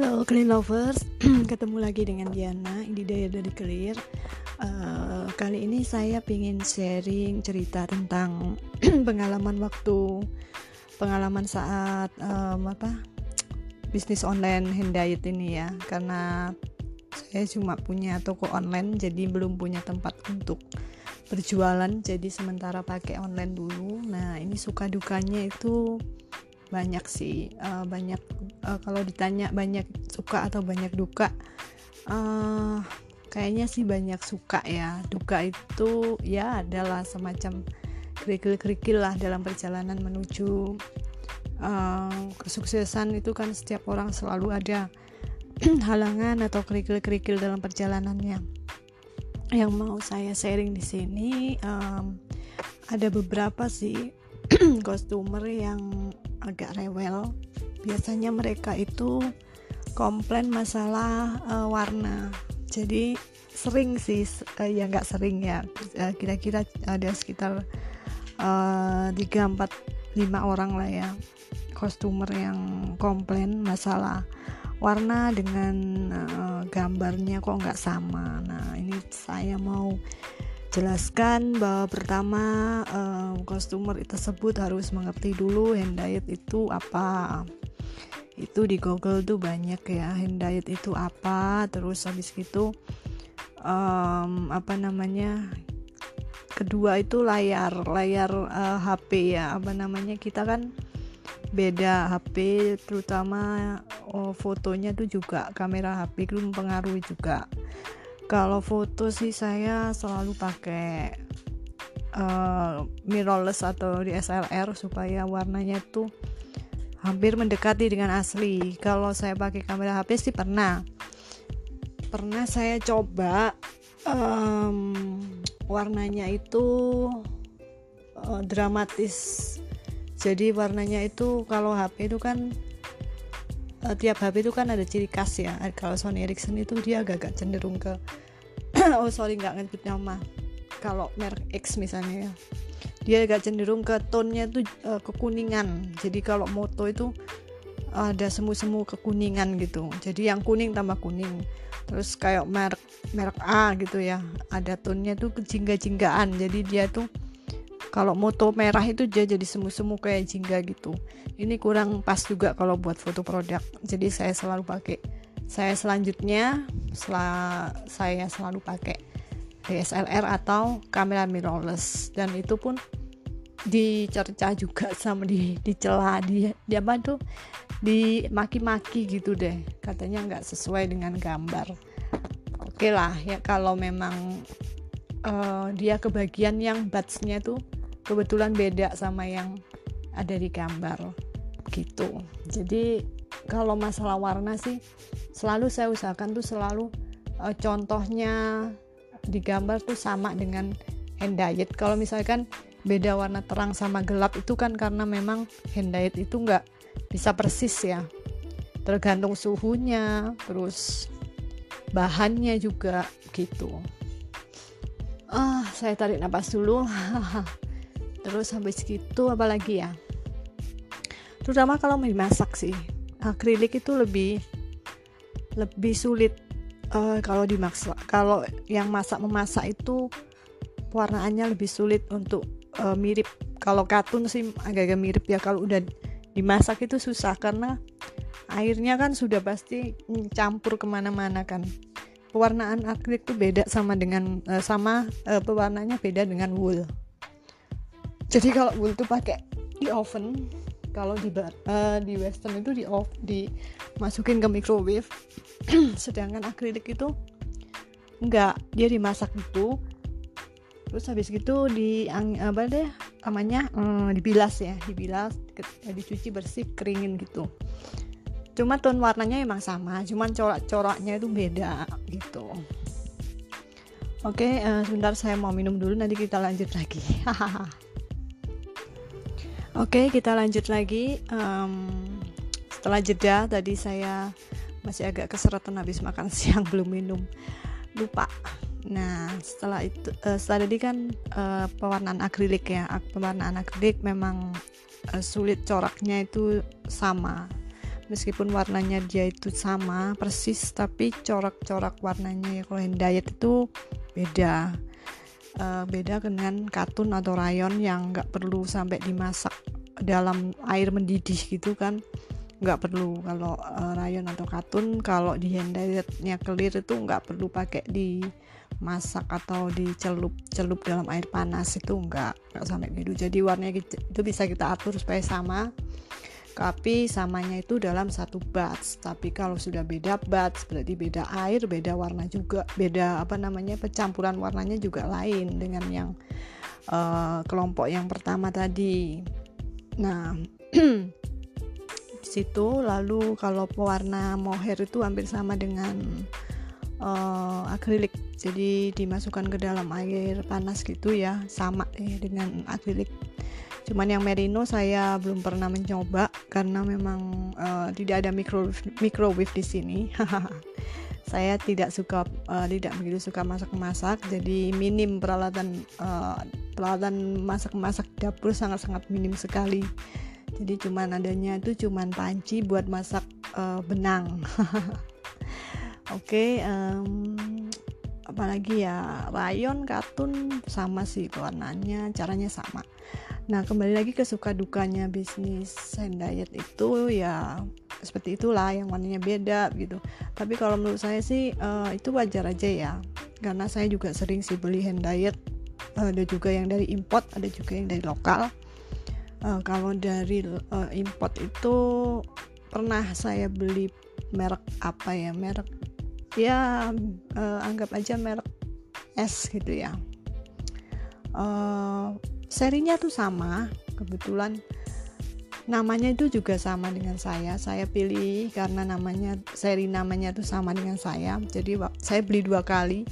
Halo Clean Lovers, ketemu lagi dengan Diana di Daya dari Clear. Uh, kali ini saya ingin sharing cerita tentang pengalaman waktu pengalaman saat um, apa bisnis online handdiet ini ya, karena saya cuma punya toko online jadi belum punya tempat untuk berjualan jadi sementara pakai online dulu. Nah ini suka dukanya itu banyak sih uh, banyak uh, kalau ditanya banyak suka atau banyak duka uh, kayaknya sih banyak suka ya. Duka itu ya adalah semacam kerikil-kerikil lah dalam perjalanan menuju uh, kesuksesan itu kan setiap orang selalu ada halangan atau kerikil-kerikil dalam perjalanannya. Yang mau saya sharing di sini um, ada beberapa sih customer yang agak rewel. Biasanya mereka itu komplain masalah uh, warna. Jadi sering sih uh, ya nggak sering ya. Uh, kira-kira ada sekitar tiga empat lima orang lah ya customer yang komplain masalah warna dengan uh, gambarnya kok nggak sama. Nah ini saya mau jelaskan bahwa pertama um, customer tersebut harus mengerti dulu hand diet itu apa. Itu di Google tuh banyak ya hand diet itu apa. Terus habis itu um, apa namanya kedua itu layar layar uh, eh, HP ya. Apa namanya kita kan beda HP terutama oh, fotonya tuh juga kamera HP itu mempengaruhi juga kalau foto sih saya selalu pakai uh, mirrorless atau DSLR supaya warnanya tuh hampir mendekati dengan asli. Kalau saya pakai kamera HP sih pernah. Pernah saya coba um, warnanya itu uh, dramatis. Jadi warnanya itu kalau HP itu kan uh, tiap HP itu kan ada ciri khas ya. Kalau Sony Ericsson itu dia agak-agak cenderung ke oh sorry nggak ngerti nama. Kalau merek X misalnya ya. Dia agak cenderung ke tonnya itu uh, kekuningan. Jadi kalau moto itu ada semu-semu kekuningan gitu. Jadi yang kuning tambah kuning. Terus kayak merek merek A gitu ya. Ada tonnya tuh kejingga-jinggaan jadi dia tuh kalau moto merah itu dia jadi semu-semu kayak jingga gitu. Ini kurang pas juga kalau buat foto produk. Jadi saya selalu pakai. Saya selanjutnya setelah saya selalu pakai DSLR atau kamera mirrorless. Dan itu pun dicerca juga sama di dicela di, di tuh? Dimaki-maki gitu deh. Katanya nggak sesuai dengan gambar. Oke okay lah ya kalau memang uh, dia kebagian yang batsnya tuh kebetulan beda sama yang ada di gambar. Gitu. Jadi kalau masalah warna sih selalu saya usahakan tuh selalu uh, contohnya di gambar tuh sama dengan hand diet kalau misalkan beda warna terang sama gelap itu kan karena memang hand diet itu nggak bisa persis ya. Tergantung suhunya terus bahannya juga gitu. Ah saya tarik nafas dulu. Terus habis gitu apalagi ya? Terutama kalau dimasak sih akrilik itu lebih lebih sulit uh, kalau dimasak kalau yang masak memasak itu warnaannya lebih sulit untuk uh, mirip. Kalau katun sih agak-agak mirip ya. Kalau udah dimasak itu susah karena airnya kan sudah pasti campur ke mana-mana kan. Pewarnaan akrilik itu beda sama dengan uh, sama uh, pewarnanya beda dengan wool. Jadi kalau wool tuh pakai di oven kalau di uh, di western itu di off dimasukin ke microwave. Sedangkan akrilik itu enggak dia dimasak itu terus habis gitu di apa deh namanya hmm, dibilas ya. Dibilas dicuci bersih keringin gitu. Cuma tone warnanya emang sama cuman corak-coraknya itu beda gitu. Oke uh, sebentar saya mau minum dulu nanti kita lanjut lagi. hahaha Oke, kita lanjut lagi. Um, setelah jeda, tadi saya masih agak keseretan habis makan siang belum minum, lupa. Nah, setelah itu, uh, setelah tadi kan uh, pewarnaan akrilik ya, pewarnaan akrilik memang uh, sulit coraknya itu sama. meskipun warnanya dia itu sama persis tapi corak-corak warnanya ya kalau hand diet itu beda uh, beda dengan katun atau rayon yang nggak perlu sampai dimasak dalam air mendidih gitu kan nggak perlu. Kalau uh, rayon atau katun kalau di hand clear itu nggak perlu pakai dimasak atau dicelup celup dalam air panas itu nggak nggak sampai gitu. Jadi warnanya itu bisa kita atur supaya sama. Tapi samanya itu dalam satu batch tapi kalau sudah beda batch berarti beda air beda warna juga beda apa namanya pencampuran warnanya juga lain dengan yang uh, kelompok yang pertama tadi nah situ lalu kalau pewarna mohair itu hampir sama dengan uh, akrilik. Jadi dimasukkan ke dalam air panas gitu ya sama eh dengan akrilik. Cuman yang merino saya belum pernah mencoba karena memang uh, tidak ada microwave microwave di sini saya tidak suka uh, tidak begitu suka masak-masak jadi minim peralatan uh, peralatan masak-masak dapur sangat-sangat minim sekali. Jadi cuman adanya itu cuman panci buat masak uh, benang. Oke okay, um, apalagi ya? Rayon katun sama sih warnanya caranya sama. Nah, kembali lagi ke suka dukanya bisnis hand diet itu ya seperti itulah yang warnanya beda gitu. Tapi kalau menurut saya sih uh, itu wajar aja ya. Karena saya juga sering sih beli hand diet. Uh, ada juga yang dari import, ada juga yang dari lokal. Uh, kalau dari uh, import itu pernah saya beli merek apa ya? Merek ya uh, anggap aja merek S gitu ya. Uh, serinya tuh sama kebetulan namanya itu juga sama dengan saya. Saya pilih karena namanya seri namanya tuh sama dengan saya. Jadi saya beli dua kali.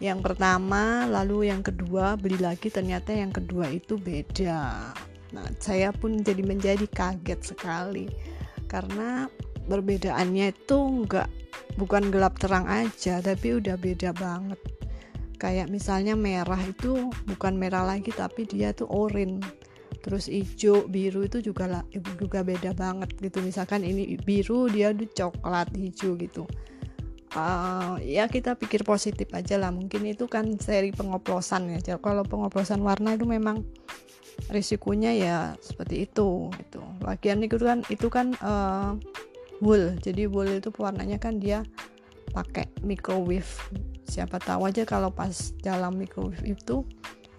Yang pertama lalu yang kedua beli lagi ternyata yang kedua itu beda. Nah saya pun jadi menjadi kaget sekali. Karena perbedaannya itu enggak bukan gelap terang aja tapi udah beda banget. Kayak misalnya merah itu bukan merah lagi tapi dia tuh oranye terus hijau biru itu juga lah juga beda banget gitu. Misalkan ini biru dia tuh coklat hijau gitu. Uh, ya kita pikir positif aja lah. Mungkin itu kan seri pengoplosan ya kalau pengoplosan warna itu memang risikonya ya seperti itu gitu. Bagian itu kan itu kan uh, wool. Jadi wool itu warnanya kan dia pakai microwave. Siapa tahu aja kalau pas dalam microwave itu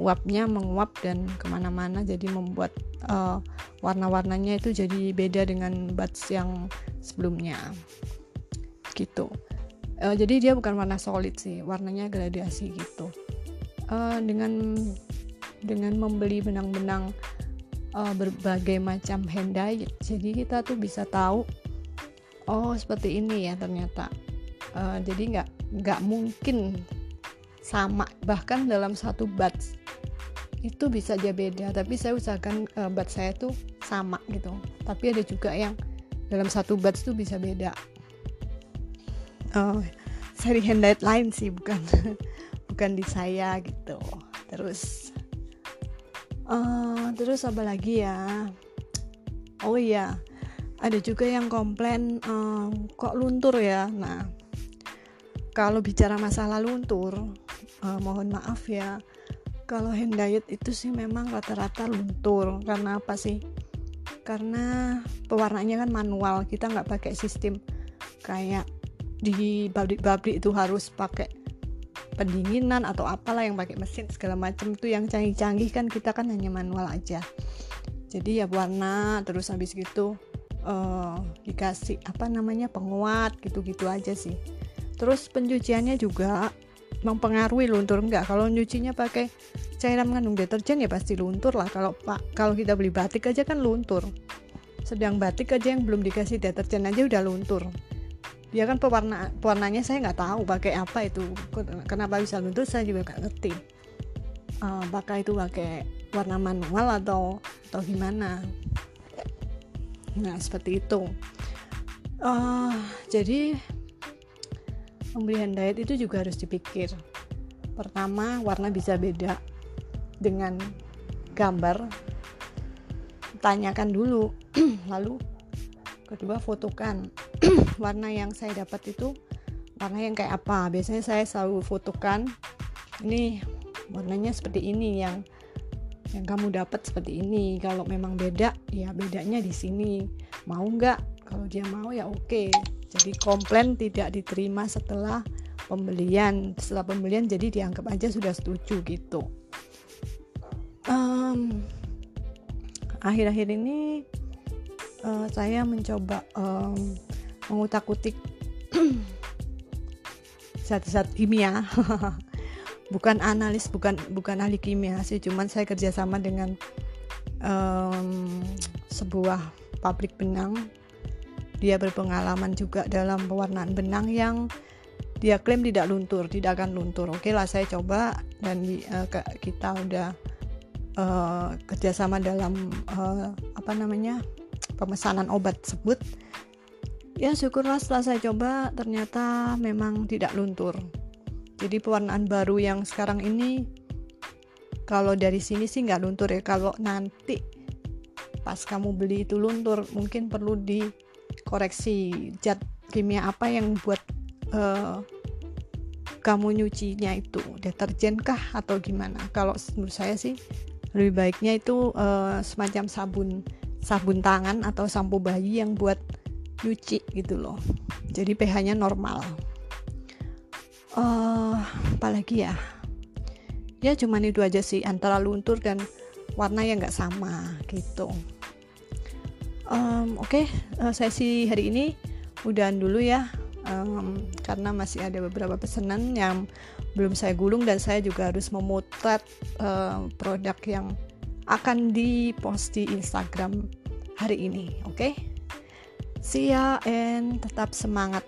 uapnya menguap dan ke mana-mana jadi membuat uh, warna-warnanya itu jadi beda dengan bats yang sebelumnya. Gitu. Uh, jadi dia bukan warna solid sih warnanya gradasi gitu. Uh, dengan dengan membeli benang-benang uh, berbagai macam hand dyed jadi kita tuh bisa tahu oh seperti ini ya ternyata. Uh, jadi nggak nggak mungkin sama bahkan dalam satu batch itu bisa aja beda. Tapi saya usahakan uh, batch saya tuh sama gitu. Tapi ada juga yang dalam satu batch tuh bisa beda. Uh, seri handlight lain sih bukan. Bukan di saya gitu. Terus uh, terus apa lagi ya? Oh iya ada juga yang komplain uh, kok luntur ya? Nah kalau bicara masalah luntur uh, mohon maaf ya kalau hand diet itu sih memang rata-rata luntur. Karena apa sih? Karena pewarnanya kan manual kita nggak pakai sistem kayak di pabrik-pabrik itu harus pakai pendinginan atau apalah yang pakai mesin segala macam itu yang canggih-canggih kan kita kan hanya manual aja. Jadi ya warna terus habis gitu uh, dikasih apa namanya penguat gitu-gitu aja sih. Terus pencuciannya juga mempengaruhi luntur. Enggak kalau nyucinya pakai cairan mengandung deterjen ya pasti luntur lah. Kalau pak kalau kita beli batik aja kan luntur. Sedang batik aja yang belum dikasih deterjen aja udah luntur. Dia kan pewarna pewarnanya saya nggak tahu pakai apa itu. Kenapa bisa luntur saya juga nggak ngerti. Uh, itu pakai warna manual atau atau gimana? Nah seperti itu. Uh, jadi pembelian diet itu juga harus dipikir. Pertama warna bisa beda dengan gambar. Tanyakan dulu. Lalu kedua fotokan. Warna yang saya dapat itu warna yang kayak apa? Biasanya saya selalu fotokan ini warnanya seperti ini yang yang kamu dapat seperti ini. Kalau memang beda ya bedanya di sini. Mau nggak? Kalau dia mau ya oke jadi komplain tidak diterima setelah pembelian. Setelah pembelian jadi dianggap aja sudah setuju gitu. Um, akhir-akhir ini uh, saya mencoba um, mengutak-utik zat-zat kimia. Bukan analis bukan bukan ahli kimia sih. Cuman saya kerjasama dengan um, sebuah pabrik benang dia berpengalaman juga dalam pewarnaan benang yang dia klaim tidak luntur tidak akan luntur. Oke lah saya coba dan uh, kita udah uh, kerjasama dalam uh, apa namanya pemesanan obat tersebut. Ya syukurlah setelah saya coba ternyata memang tidak luntur. Jadi pewarnaan baru yang sekarang ini kalau dari sini sih nggak luntur ya. Kalau nanti pas kamu beli itu luntur mungkin perlu dikoreksi zat kimia apa yang buat uh, kamu nyucinya itu? Deterjen kah atau gimana? Kalau menurut saya sih lebih baiknya itu uh, semacam sabun sabun tangan atau sampo bayi yang buat nyuci gitu loh. Jadi pH nya normal. Uh, apalagi ya? Ya cuman itu aja sih antara luntur dan warna yang nggak sama gitu um, oke okay, uh, eh, sesi hari ini udahan dulu ya um, karena masih ada beberapa pesanan yang belum saya gulung dan saya juga harus memotret uh, produk yang akan dipost di Instagram hari ini oke okay? see ya and tetap semangat